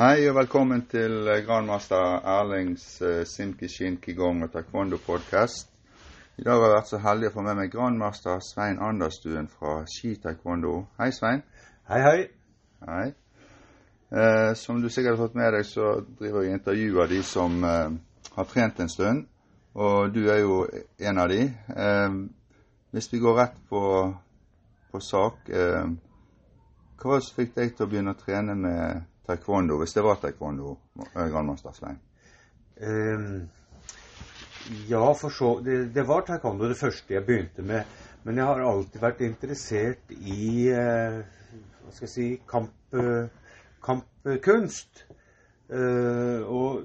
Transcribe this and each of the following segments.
Hei og velkommen til eh, grandmaster Erlings uh, Simki Kigong og Taekwondo podcast. I dag har jeg vært så heldig å få med meg grandmaster Svein Anderstuen fra Ski Taekwondo. Hei, Svein. Hei, hei. Hei. Eh, som du sikkert har fått med deg, så driver jeg intervjuer de som eh, har trent en stund. Og du er jo en av de. Eh, hvis vi går rett på, på sak eh, Hva var det som fikk deg til å begynne å trene med taekwondo, hvis det var taekwondo, eh, grandmaster Svein? Um, ja, for så det, det, var taekwondo det første jeg begynte med. Men jeg har alltid vært interessert i uh, hva skal jeg si kamp, uh, kampkunst. Uh, og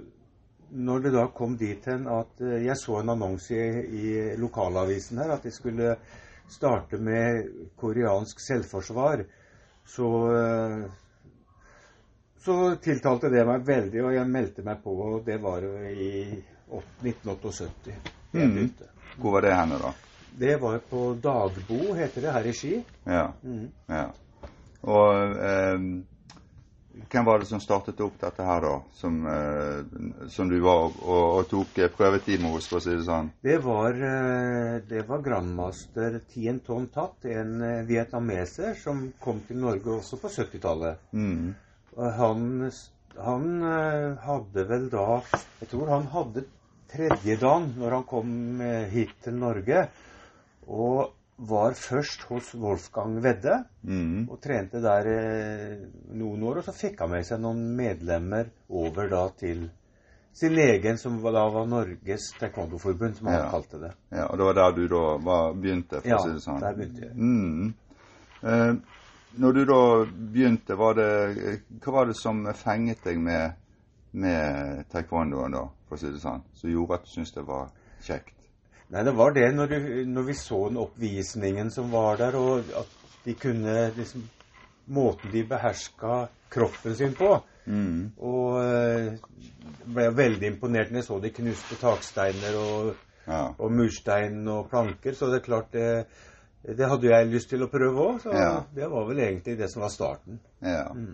når det da kom dit hen at jeg så en annonse i, i lokalavisen her at de skulle starte med koreansk selvforsvar, så så tiltalte det meg veldig, og jeg meldte meg på. og Det var jo i 1978. Mm. Hvor var det henne, da? Det var på Dagbo, heter det, her i Ski. Ja. Mm. ja. Og eh, hvem var det som startet opp dette her, da? Som, eh, som du var og, og tok prøvetime hos, for å si det sånn? Det var, eh, det var grandmaster Tien Ton Tat, en eh, vietnameser som kom til Norge også på 70-tallet. Mm. Han, han eh, hadde vel da Jeg tror han hadde tredje dagen når han kom eh, hit til Norge. Og var først hos Wolfgang Wedde mm. og trente der eh, noen år. Og så fikk han med seg noen medlemmer over da til sin egen, som da var Norges taekwondoforbund, som han ja. kalte det. Ja, Og det var der du da var, begynte, for ja, å si det sånn? Ja, der begynte jeg. Mm. Eh, når du da begynte, var det, hva var det som fenget deg med, med taekwondoen da, for å si det sånn, som gjorde at du syntes det var kjekt? Nei, det var det når, du, når, vi så den oppvisningen som var der, og at de kunne liksom Måten de beherska kroppen sin på. Mm. Og uh, ble veldig imponert når jeg så de knuste taksteiner og, ja. og murstein og planker. Så det er klart det det hadde jeg lyst til å prøve òg, så ja. det var vel egentlig det som var starten. Ja. Mm.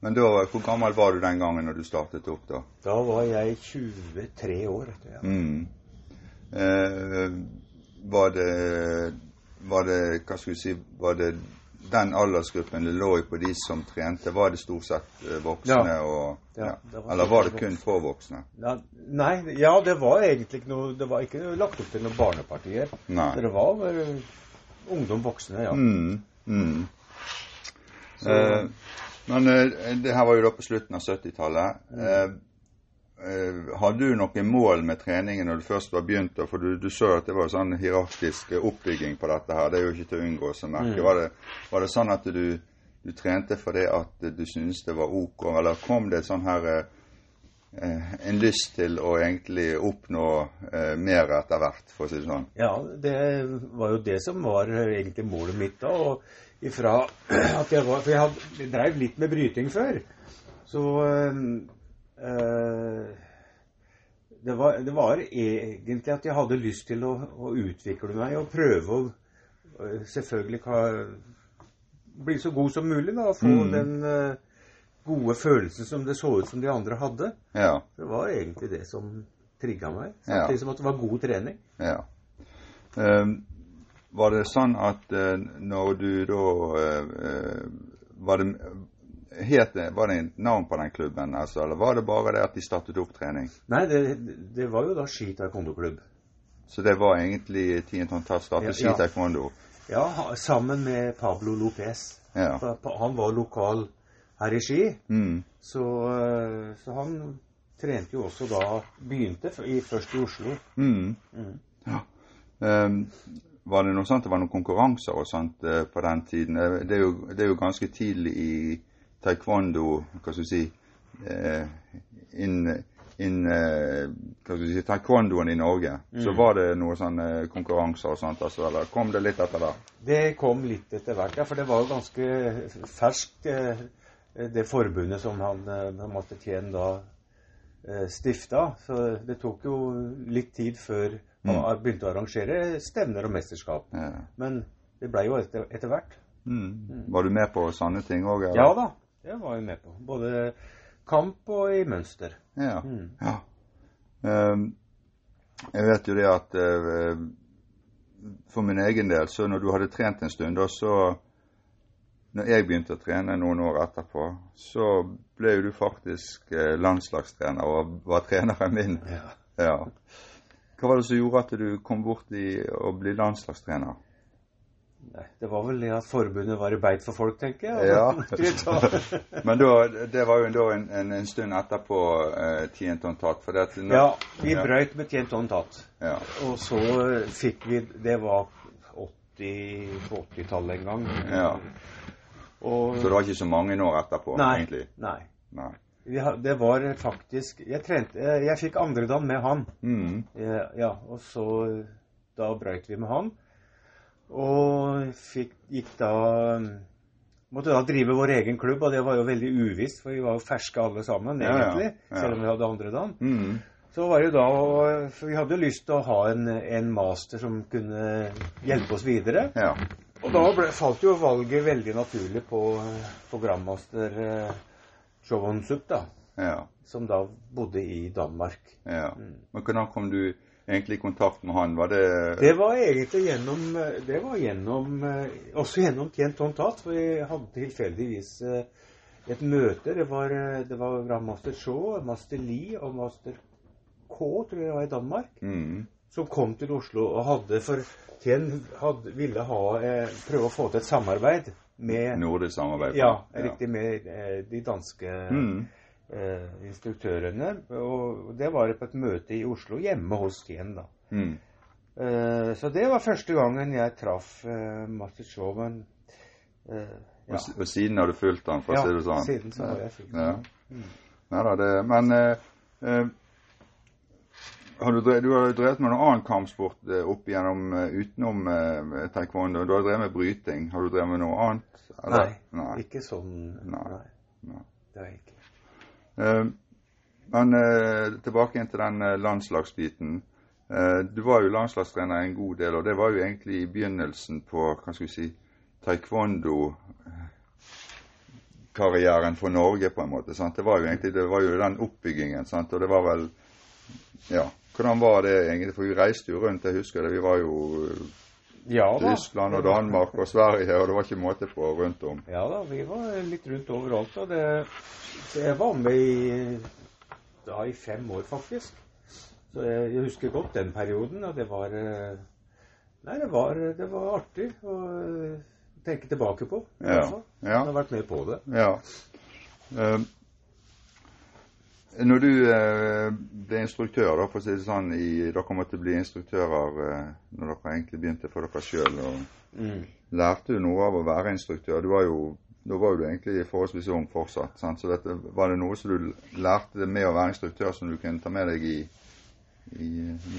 Men da, hvor gammel var du den gangen når du startet opp, da? Da var jeg 23 år. Etter, ja. Mm. Eh, var det Var det Hva skal vi si Var det den aldersgruppen det lå i på de som trente, var det stort sett eh, voksne? Ja. Og, ja. Var Eller var det kun for voksne? nei, ja, det var egentlig ikke noe Det var ikke lagt opp til noen barnepartier. Nei. Det var ungdom, voksne, ja. Mm, mm. Eh, men eh, det her var jo da på slutten av 70-tallet. Mm. Eh, eh, hadde du noen mål med treningen når du først var begynt? For du, du så at det var sånn hierarkisk oppbygging på dette her. Det er jo ikke til å unngå å merke. Mm. Var, det, var, det, sånn at du, du trente fordi at du syntes det var OK, eller kom det sånn her eh, en lyst til å egentlig oppnå eh, mer etter hvert, for å si det sånn? Ja, det var jo det som var egentlig målet mitt da. og ifra at jeg var, For jeg, hadde, jeg drev litt med bryting før. Så eh, det, var, det, var, egentlig at jeg hadde lyst til å, å utvikle meg og prøve å selvfølgelig bli så god som mulig. da, Få mm. den gode følelsen som det så ut som de andre hadde. Ja. Det var egentlig det som trigga meg. Samtidig ja. som at det var god trening. Ja. Um, var det sånn at uh, når du da uh, var, det, het, var det en navn på den klubben, altså, eller var det bare det at de startet opp trening? Nei, det, det var jo da Ski taekwondo-klubb. Så det var egentlig Tatt startet ja, Ski taekwondo? Ja, sammen med Pablo Lopez. Ja. Han var lokal her i Ski. Mm. Så, eh, så, han trente jo også da Begynte i, først i Oslo. Mm. Mm. Ja. Um, var det noe sånt, det var noen konkurranser og sånt uh, på den tiden? Eh, det er, jo, det er jo ganske tidlig i taekwondo Hva skal du si uh, in, in uh, si, taekwondoen i Norge. Så mm. var det noen sånne konkurranser og sånt, altså, eller kom det litt etter hvert? Det kom litt etter hvert, ja. For det var jo ganske ferskt Eh, det forbundet som han eh, på en måte tjene da eh, stifta. Så det tok jo litt tid før man mm. begynte å arrangere stevner og mesterskap. Ja. Men det blei jo etter, etter hvert. Mm. Mm. Var du med på sånne ting òg? Ja da, det var jeg med på. Både kamp og i mønster. Ja. Mm. ja. Um, jeg vet jo det at uh, for min egen del, så når du hadde trent en stund, da så når jeg begynte å trene noen år etterpå, så ble jo du faktisk eh, landslagstrener og var treneren min. Ja. ja. Hva var det som gjorde at du kom bort i å bli landslagstrener? Nei, Det var vel det at forbundet var i beit for folk, tenker jeg. Ja. Men da, det var jo en, en, en stund etterpå eh, Tienton tatt. For det, ja, vi ja. brøyt med Tienton tatt. Ja. Og så fikk vi Det var 80, på 80-tallet en gang. Ja. Og, så det var ikke så mange år etterpå, nei, egentlig? Nei. nei. Det var faktisk Jeg trente Jeg, jeg fikk andredan med han. Mm. Ja, ja, og så Da brøyt vi med han. Og fikk, gikk da Måtte da drive vår egen klubb, og det var jo veldig uvisst, for vi var jo ferske alle sammen, egentlig. Ja, ja. Selv om vi hadde andredan. Mm. Så var det da For vi hadde jo lyst til å ha en, en master som kunne hjelpe oss videre. Ja. Og da ble, falt jo valget veldig naturlig på, på grandmaster eh, Chowon-Sup, da. Ja. Som da bodde i Danmark. Ja. Mm. Men hvordan kom du egentlig i kontakt med han? Var det Det var egentlig gjennom Det var gjennom eh, Også gjennom Tjent Håndtat. For vi hadde tilfeldigvis eh, et møte. Det var, eh, det var grandmaster Shaw, master Lee og master K, tror jeg det var i Danmark, mm. Som kom til Oslo og hadde for Tjen hadde, ville ha, eh, prøve å få til et samarbeid med Nordisk samarbeid? Ja, riktig. Med eh, de danske mm. eh, instruktørene. Og det var på et møte i Oslo, hjemme hos Tien, da. Mm. Eh, så det var første gangen jeg traff eh, Martin Shaw. Men eh, ja. og, siden har du fulgt han, for å si det sånn? Ja, siden så har jeg fulgt ja. han. Mm. Neida, det Men eh, har du, drevet, du, har drevet med noen annen kampsport eh, opp igjennom uh, utenom eh, taekwondo? Du har drevet med bryting. Har du drevet med noe annet? Nei, Nei, ikke sånn. Nei. Nei. Det har jeg ikke. Eh, men tilbake inn til den landslagsbiten. du var jo landslagstrener en god del, og det var jo egentlig i begynnelsen på hva skal vi si, taekwondo karrieren for Norge, på en måte. Sant? Det var jo egentlig det var jo den oppbyggingen. Sant? Og det var vel Ja. Hvordan var det egentlig? For vi reiste jo rundt, jeg husker det. Vi var jo ja, Tyskland og Danmark og Sverige, og det var ikke måte på rundt om. Ja da, vi var litt rundt overalt. Og det, det var med i, da i fem år, faktisk. Så jeg, jeg husker godt den perioden, og det var Nei, det var, det var artig å tenke tilbake på. Ja. Ja. Jeg har vært med på det. Ja. Um, når du eh, ble instruktør, da, for å si det sånn, i, dere måtte bli instruktører eh, når dere egentlig begynte for dere sjøl, mm. lærte du noe av å være instruktør? Du var jo, da var du egentlig forholdsvis ung fortsatt. Sant? Så dette, var det noe som du lærte med å være instruktør som du kunne ta med deg i, i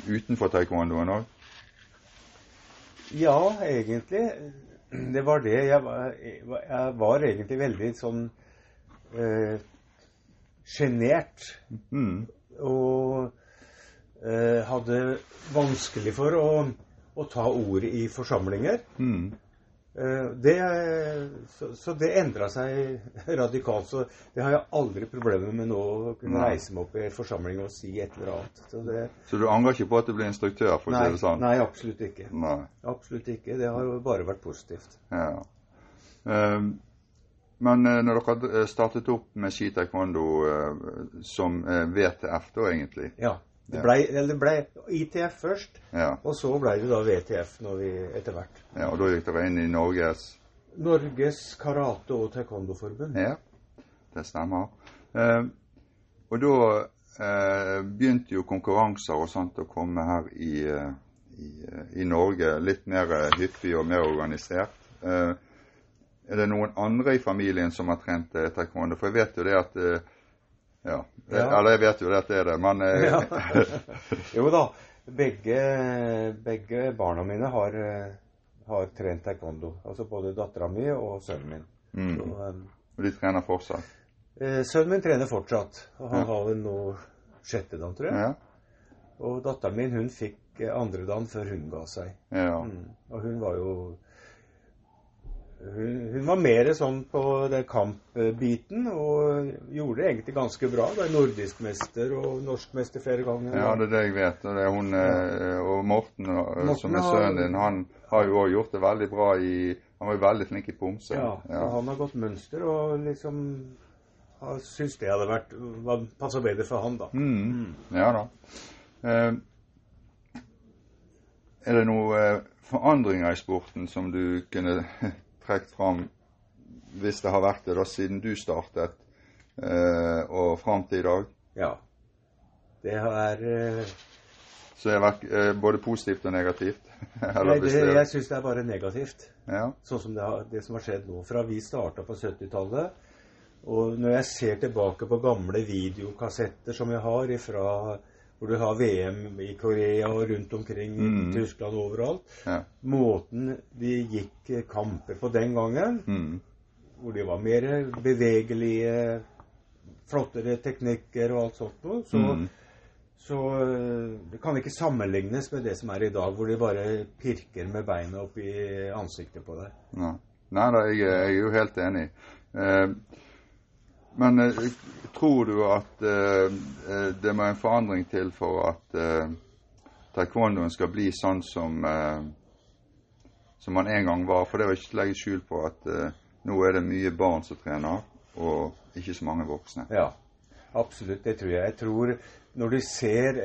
utenfor taekwondoen òg? Ja, egentlig. Det var det. Jeg var, jeg var egentlig veldig sånn eh, sjenert. Mm. Og eh, hadde vanskelig for å, å, ta ordet i forsamlinger. Mm. Eh, det, så, så, det endra seg radikalt. Så det har jeg aldri problemer med nå, å kunne reise meg opp i en forsamling og si et eller annet. Så, det, så du angrer ikke på at du ble instruktør? for nei, å si det sånn? Nei, absolutt ikke. Nei. Absolutt ikke. Det har bare vært positivt. Ja. Um, men eh, når dere eh, startet opp med ski taekwondo eh, som VTF da, egentlig? Ja. Det ble, det ble ITF først, ja. og så ble det da VTF vi etter hvert. Ja, Og da gikk dere inn i Norges Norges karate- og taekwondo-forbund. Ja, det stemmer. Eh, og da eh, begynte jo konkurranser og sånt å komme her i, i, i Norge litt mer hyppig og mer organisert. Eh, er det noen andre i familien som har trent eh, taekwondo? For jeg vet jo det at eh, ja. ja. Eller jeg vet jo det at det er det, men eh, ja. Jo da. Begge, begge, barna mine har, har, trent taekwondo. Altså både dattera mi og sønnen min. Mm. Så, um, og de trener fortsatt? Eh, sønnen min trener fortsatt. Og han ja. har vel nå sjette dan tror jeg. Ja. Og datteren min hun fikk andre dan før hun ga seg. Ja. Mm. Og hun var jo hun, hun, var mer sånn på den kampbiten og gjorde det egentlig ganske bra. Ble nordiskmester og norskmester flere ganger. Ja, det er det jeg vet. Og, hun, ja. og Morten, Morten, som er sønnen din, han har jo òg gjort det veldig bra i Han var jo veldig flink i pomse. Ja, ja. han har gått mønster og liksom har syntes det hadde vært passa bedre for han, da. Mm. Mm. Ja da. Eh, er det noen eh, forandringer i sporten som du kunne trukket fram hvis det har vært det da siden du startet, eh, og fram til i dag? Ja. Det har eh, Så det har vært eh, både positivt og negativt? Nei, det, jeg syns det er bare negativt. Ja. Sånn som det, har, det, som har skjedd nå. Fra vi starta på 70-tallet, og når jeg ser tilbake på gamle videokassetter som jeg har ifra hvor du har VM i Korea og rundt omkring i mm. Tyskland overalt. Ja. Måten de gikk kamper på den gangen, mm. hvor de var mer bevegelige, flottere teknikker og alt sånt noe, så, mm. så det kan ikke sammenlignes med det som er i dag, hvor de bare pirker med beina opp i ansiktet på deg. Ja. Nei da, jeg, jeg, er jo helt enig. Eh, men eh, tror du at eh, eh, det må en forandring til for at taekwondoen skal bli sånn som, som han en gang var? For det var ikke til å legge skjul på at eh, nå er det mye barn som trener, og ikke så mange voksne. Ja, absolutt. Det tror jeg. Jeg tror når du ser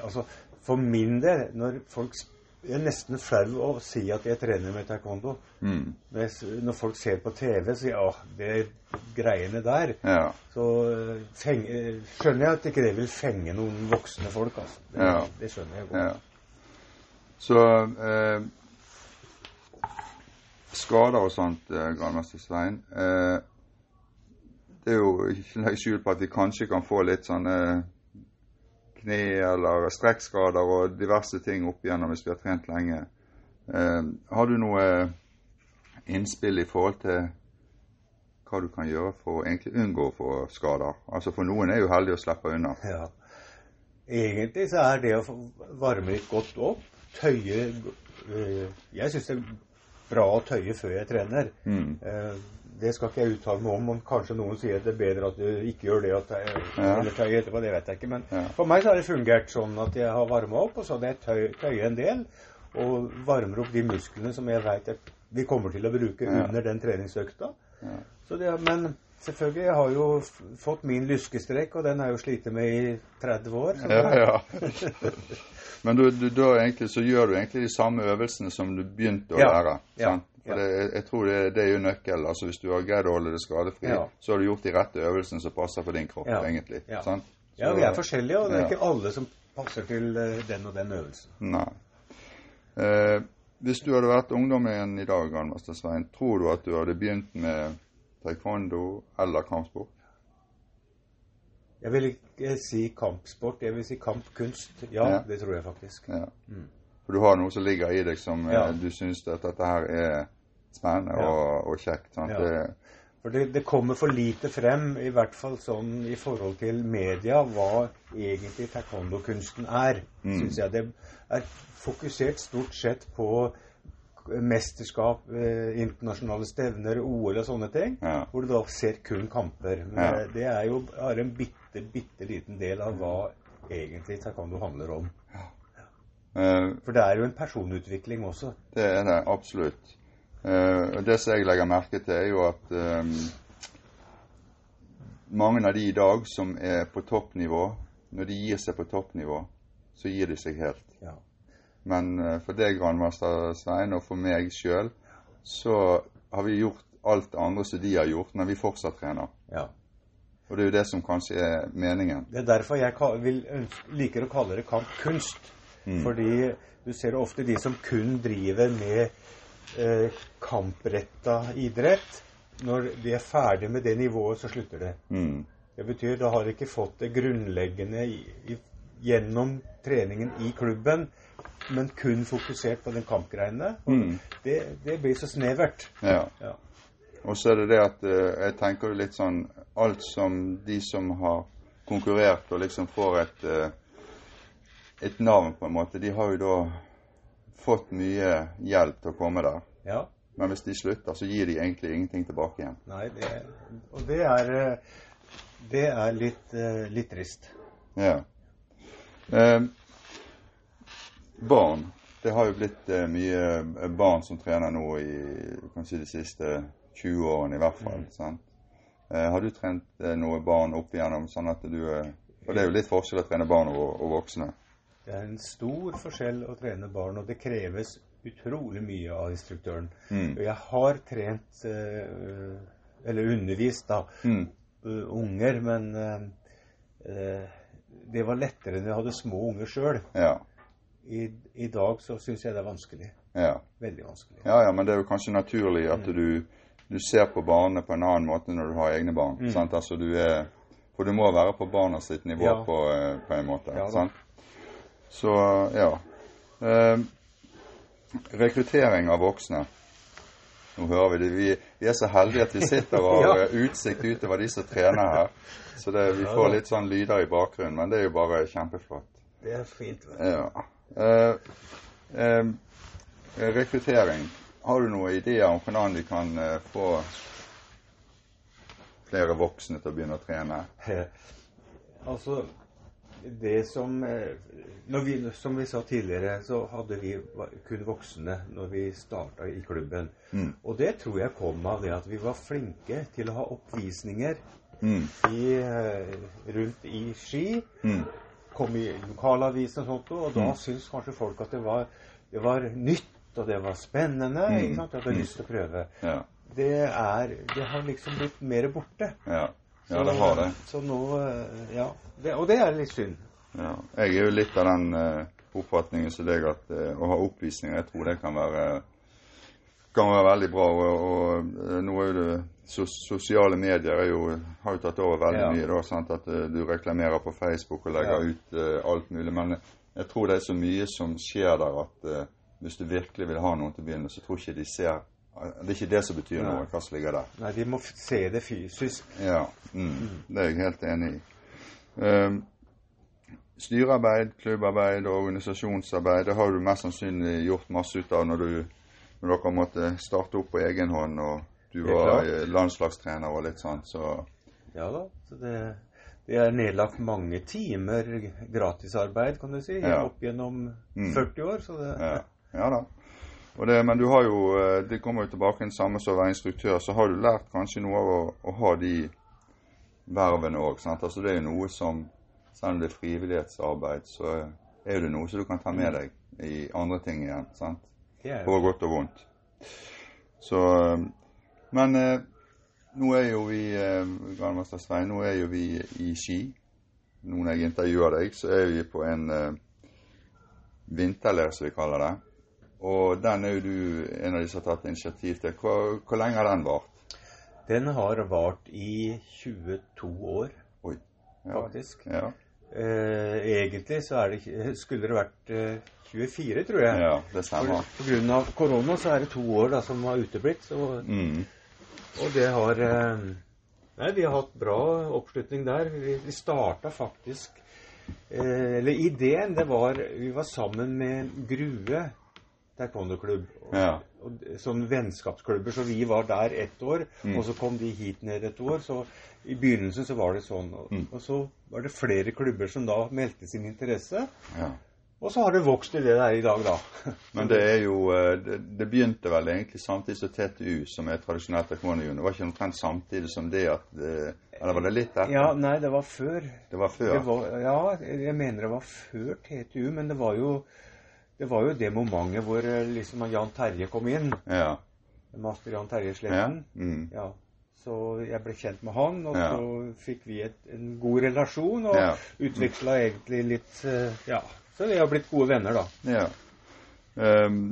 Altså, for min del, når folk spiller jeg er nesten flau å si at jeg trener med taekwondo. Mm. Når folk ser på TV, sier de at det greiene der. Ja. Så eh, feng, skjønner jeg at ikke det vil fenge noen voksne folk. Altså. Det, ja. det skjønner jeg godt. Ja. Så eh, Skader og sånt, eh, grandmester Svein eh, Det er jo ikke skjul på at vi kanskje kan få litt sånne kne eller strekkskader og diverse ting opp igjennom hvis vi har trent lenge. Eh, har du noe innspill i forhold til hva du kan gjøre for å egentlig unngå å få skader? Altså For noen er jo heldig å slippe unna. Ja. Egentlig så er det å varme litt godt opp, tøye øh, Jeg syns det er bra å tøye før jeg trener. Mm. Eh, det skal ikke jeg uttale meg om. om Kanskje noen sier at det er bedre at du ikke gjør det og tøy, ja. eller tøye etterpå. Det vet jeg ikke. Men ja. for meg så har det fungert sånn at jeg har varma opp, og så hadde jeg tøy, tøye en del. Og varmer opp de musklene som jeg veit vi kommer til å bruke ja. under den treningsøkta. Det, men selvfølgelig, jeg har jo fått min lyskestrek, og den har jeg jo slitt med i 30 år. Ja, ja. Men du, du, da egentlig, så gjør du egentlig de samme øvelsene som du begynte å lære? sant? For det, jeg tror det, det, er jo nøkkelen. Altså Hvis du har greid å holde det skadefri, ja. så har du gjort de rette øvelsene som passer for din kropp, ja. egentlig. Ja. Så, ja, vi er forskjellige, og det er ikke alle som passer til uh, den og den øvelsen. Nei. Eh, hvis du hadde vært ungdom igjen i dag, Grandmaster Svein, tror du at du hadde begynt med taekwondo eller kampsport? Jeg vil ikke si kampsport, jeg vil si kampkunst. Ja, ja. det tror jeg faktisk. Ja. Mm. For du har noe som ligger i deg som ja. du syns at dette her er spennende og, og, kjekt. sant? Det, for det, det, kommer for lite frem, i hvert fall sånn i forhold til media, hva egentlig taekwondo-kunsten er. Mm. Synes jeg Det er fokusert stort sett på mesterskap, eh, internasjonale stevner, OL og sånne ting, ja. hvor du da ser kun kamper. Men Ja. det, det er jo bare en bitte, bitte liten del av hva egentlig taekwondo handler om. eh, For det er jo en personutvikling også. det er det absolutt. Og det som jeg legger merke til, er jo at um, mange av de i dag som er på toppnivå, når de gir seg på toppnivå, så gir de seg helt. Ja. Men uh, for deg, grandmaster Svein, og for meg sjøl, så har vi gjort alt det andre som de har gjort, men vi fortsatt trener. Ja. Og det er jo det som kanskje er meningen. Det er derfor jeg vil, liker å kalle det kampkunst. Mm. Fordi du ser ofte de som kun driver med eh, kampretta idrett. Når de er ferdig med det nivået, så slutter det. Mm. Det betyr da har de ikke fått det grunnleggende i, i, gjennom treningen i klubben, men kun fokusert på den kampgreiene. Mm. det, det blir så snevert. Ja. Ja. Og så er det det at eh, jeg tenker jo litt sånn Alt som de som har konkurrert og liksom får et eh, et navn, på en måte, de har jo da fått mye hjelp til å komme der. ja. men hvis de slutter, så gir de egentlig ingenting tilbake igjen. Nei, det, og det er, eh, det er litt, eh, litt trist. Ja. Eh, barn. Det har jo blitt eh, mye barn som trener nå i kanskje de siste 20 årene i hvert fall. Mm. sant? Eh, har du trent noen barn opp igjennom, sånn at du For det er jo litt forskjell å trene barn og, og voksne. Det er en stor forskjell å trene barn, og det kreves utrolig mye av instruktøren. Mm. Jeg har trent, eh, eller undervist, da, mm. unger, men eh, det var lettere når jeg hadde små unger sjøl. Ja. I, I, dag så syns jeg det er vanskelig. Ja. Veldig vanskelig. Ja, ja, men det er jo kanskje naturlig at mm. du, du, ser på barna på en annen måte når du har egne barn. Mm. Sant? Altså du er For du må være på barna sitt nivå ja. på, eh, på, en måte. Sant? Så ja. Eh, rekruttering av voksne. Nå hører vi det. Vi, vi er så heldige at vi sitter og har ja. utsikt utover de som trener her. Så det, vi får litt sånn lyder i bakgrunnen, men det er jo bare kjempeflott. Det er fint. Ja. Eh, eh, rekruttering. Har du noen ideer om hvordan vi kan eh, få flere voksne til å begynne å trene? altså, det som eh, vi, Som vi sa tidligere, så hadde vi kun voksne når vi starta i klubben. Mm. Og det tror jeg kom av det at vi var flinke til å ha oppvisninger mm. i, eh, rundt i Ski. Mm. Kom i lokalavisen og sånt, og da mm. syntes kanskje folk at det var, det var, nytt, og det var spennende. Mm. ikke sant? At de hadde lyst til å prøve. Ja. Det, er, det har liksom blitt mer borte. Ja. Ja, det har det. Så nå eh, Ja. Det, og det er litt synd. Ja. Jeg er jo litt av den uh, oppfatningen som deg at uh, å ha oppvisninger, jeg tror det kan være kan være veldig bra. Og, og nå er jo det Sosiale medier jo, har jo tatt over veldig ja. mye. da, sant? At uh, du reklamerer på Facebook og legger ja. ut alt mulig. Men jeg tror det er så mye som skjer der at hvis du virkelig vil ha noen til å begynne, så tror ikke de ser det er ikke det som betyr noe, hva som ligger der. Nei, de må se det fysisk. Ja, mm, det er jeg helt enig i. Um, styrearbeid, klubbarbeid og organisasjonsarbeid det har du mest sannsynlig gjort masse ut av når, du, når dere måtte starte opp på egen hånd og du var landslagstrener og litt sånn. Så. Ja da. så det, det er nedlagt mange timer gratisarbeid, kan du si, ja. opp gjennom 40 mm. år. Så det, ja. ja da. Det, men du har jo, eh, det kommer jo tilbake en samme som å være instruktør, så har du lært kanskje noe av å, å ha de vervene òg. Altså det er jo noe som Selv om det er frivillighetsarbeid, så er det noe som du kan ta med deg i andre ting igjen. sant? På godt og vondt. Så eh, Men eh, nå er jo vi Grandmaster Svein, nå er jo vi i Ski. Nå når jeg intervjuer deg, så er vi på en vinterleir, som vi kaller det. Og den er jo du en av de som har tatt initiativ til. Hvor, hvor lenge har den vart? Den har vart i 22 år, Oi. Ja. faktisk. Ja. Eh, egentlig så det, skulle det vært eh, 24, tror jeg. Ja, det stemmer. Pga. korona så er det to år da, som har uteblitt. Så, mm. Og det har eh, Nei, vi har hatt bra oppslutning der. Vi, vi starta faktisk eh, Eller ideen, det var Vi var sammen med Grue taekwondo-klubb. Ja. Sånn vennskapsklubber. Så vi var der ett år, mm. og så kom de hit ned et år. Så i begynnelsen så var det sånn. Og, mm. og så var det flere klubber som da meldte sin interesse. Ja. Og så har det vokst til det det er i dag, da. Men det er jo eh, Det, det begynte vel egentlig samtidig som TTU, som er tradisjonelt taekwondo Det var ikke omtrent samtidig som det at det, Eller var det litt etter? Ja, nei, det var før. Det var før? Det var, ja, jeg mener det var før TTU, men det var jo det var jo det momentet hvor eh, liksom Jan Terje kom inn. Ja. Master Jan Terje Sletten. Ja. Mm. ja. Så jeg ble kjent med han, og ja. så fikk vi et, en god relasjon og ja. utveksla egentlig litt eh, Ja. Så vi har blitt gode venner, da. Ja. Um,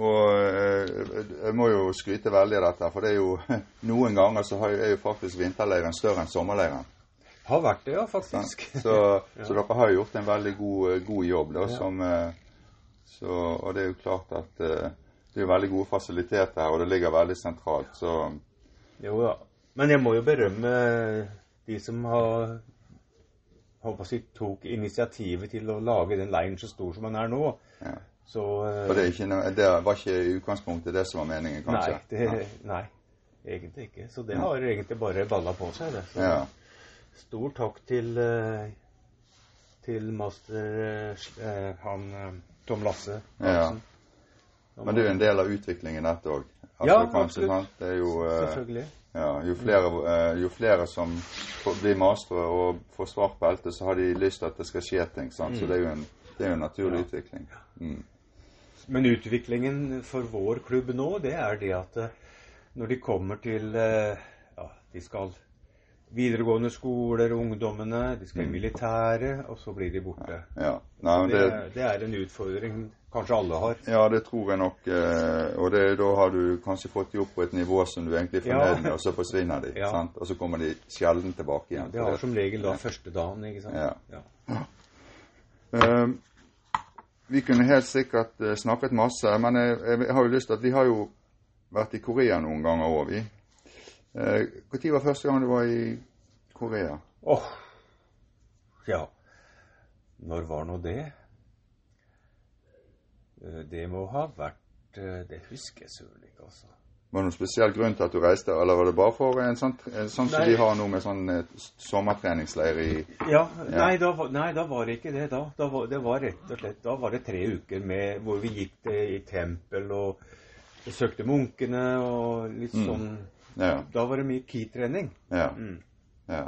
og eh, jeg må jo skryte veldig av dette, for det er jo noen ganger så er jo faktisk vinterleiren større enn sommerleiren. Har vært det, ja, faktisk. Så, så dere har gjort en veldig god, god jobb da, som så, og det er jo klart at uh, det er veldig gode fasiliteter her, og det ligger veldig sentralt. Så Jo da. Men jeg må jo berømme de som har håper jeg, tok initiativet til å lage den leiren så stor som den er nå. Ja. Så eh, For det, er ikke, det var ikke i utgangspunktet det som var meningen, kanskje? Nei, det, nei, egentlig ikke. Så det har egentlig bare balla på seg, det. Så Ja. stor takk til eh, til master eh, han eh, Tom Lasse. Ja. Men det er jo en del av utviklingen, dette òg. Ja, absolutt. Det er jo, eh, Selvfølgelig. ja, jo, flere, eh, jo flere som får- blir mastere og får svart belte, så har de lyst til at det skal skje ting. Sant? Så det er jo en, det er jo en naturlig Ja. utvikling. Mm. Men utviklingen for vår klubb nå, det er det at eh, når de kommer til Ja, de skal videregående skoler, ungdommene, de skal i militæret, og så blir de borte. Ja. Nei, men Det, det, er- det er en utfordring kanskje alle har. ja, det tror jeg nok. eh, Og det, da har du kanskje fått de opp på et nivå som du egentlig er fornøyd Ja. med, og så forsvinner de. Ja. Sant? Og så kommer de sjelden tilbake igjen. Det har som regel da første dagen, ikke sant? Ja. Um, vi kunne helt sikkert eh, snakket masse, men jeg, jeg har jo lyst til at vi har jo vært i Korea noen ganger òg, vi. Når var første gang du var i Korea? Åh, ja. Når var nå det? Eh, Det må ha vært eh, Det husker jeg søren ikke, altså. Var det noen spesiell grunn til at du reiste, eller var det bare for en sånn, sånn som de har nå med sånn eh, sommertreningsleir i Ja, nei da, nei, da var det ikke det da. da var, det var rett og slett Da var det tre uker med, hvor vi gikk i tempel og besøkte munkene og litt sånn Ja. Da var det mye ki-trening. ja, Mm. ja.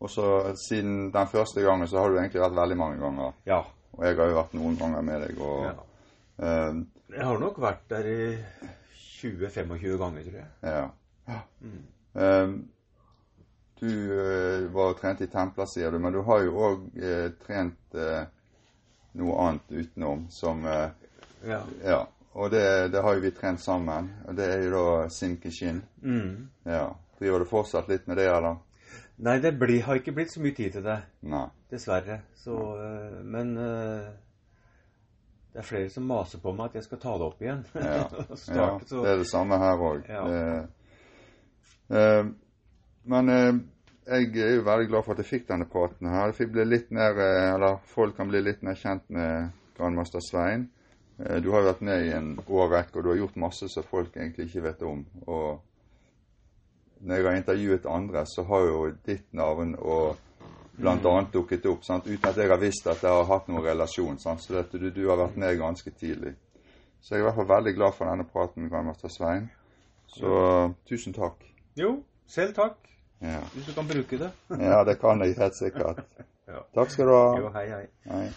Og så siden den første gangen så har du egentlig vært veldig mange ganger. Ja. Og jeg har jo vært noen ganger med deg. og... ja. eh, Jeg har nok vært der i 20-25 ganger, tror jeg. Ja. Mm. Um, du uh, var trent i templer, sier du, men du har jo òg uh, trent eh, noe annet utenom som Ja. Ja. Og det, det har jo vi trent sammen. Og det er jo da Sinkishin. Mm. Ja. Driver du fortsatt litt med det, eller? Nei, det blir, har ikke blitt så mye tid til det. Nei. Dessverre. Så, Nei. men uh, det er flere som maser på meg at jeg skal ta det opp igjen. Ja. ja. Så, Det er det samme her òg. Ja. men eh, jeg er jo veldig glad for at jeg fikk denne praten her. Jeg fikk bli litt mer, eh, eller Folk kan bli litt mer kjent med grandmaster Svein. Eh, Du har vært med i en årrekke, og du har gjort masse som folk egentlig ikke vet om. Og når jeg har intervjuet andre, så har jo ditt navn og blant annet dukket opp, sant? uten at jeg har visst at jeg har hatt noen relasjon. Sant? Så dette, du, du har vært med ganske tidlig. Så jeg er i hvert fall veldig glad for denne praten grandmaster Svein. Så tusen takk. Jo, selv takk. Ja. Hvis du kan bruke det. ja, det kan jeg helt sikkert. Takk skal du ha. Jo, hei, hei. Hei.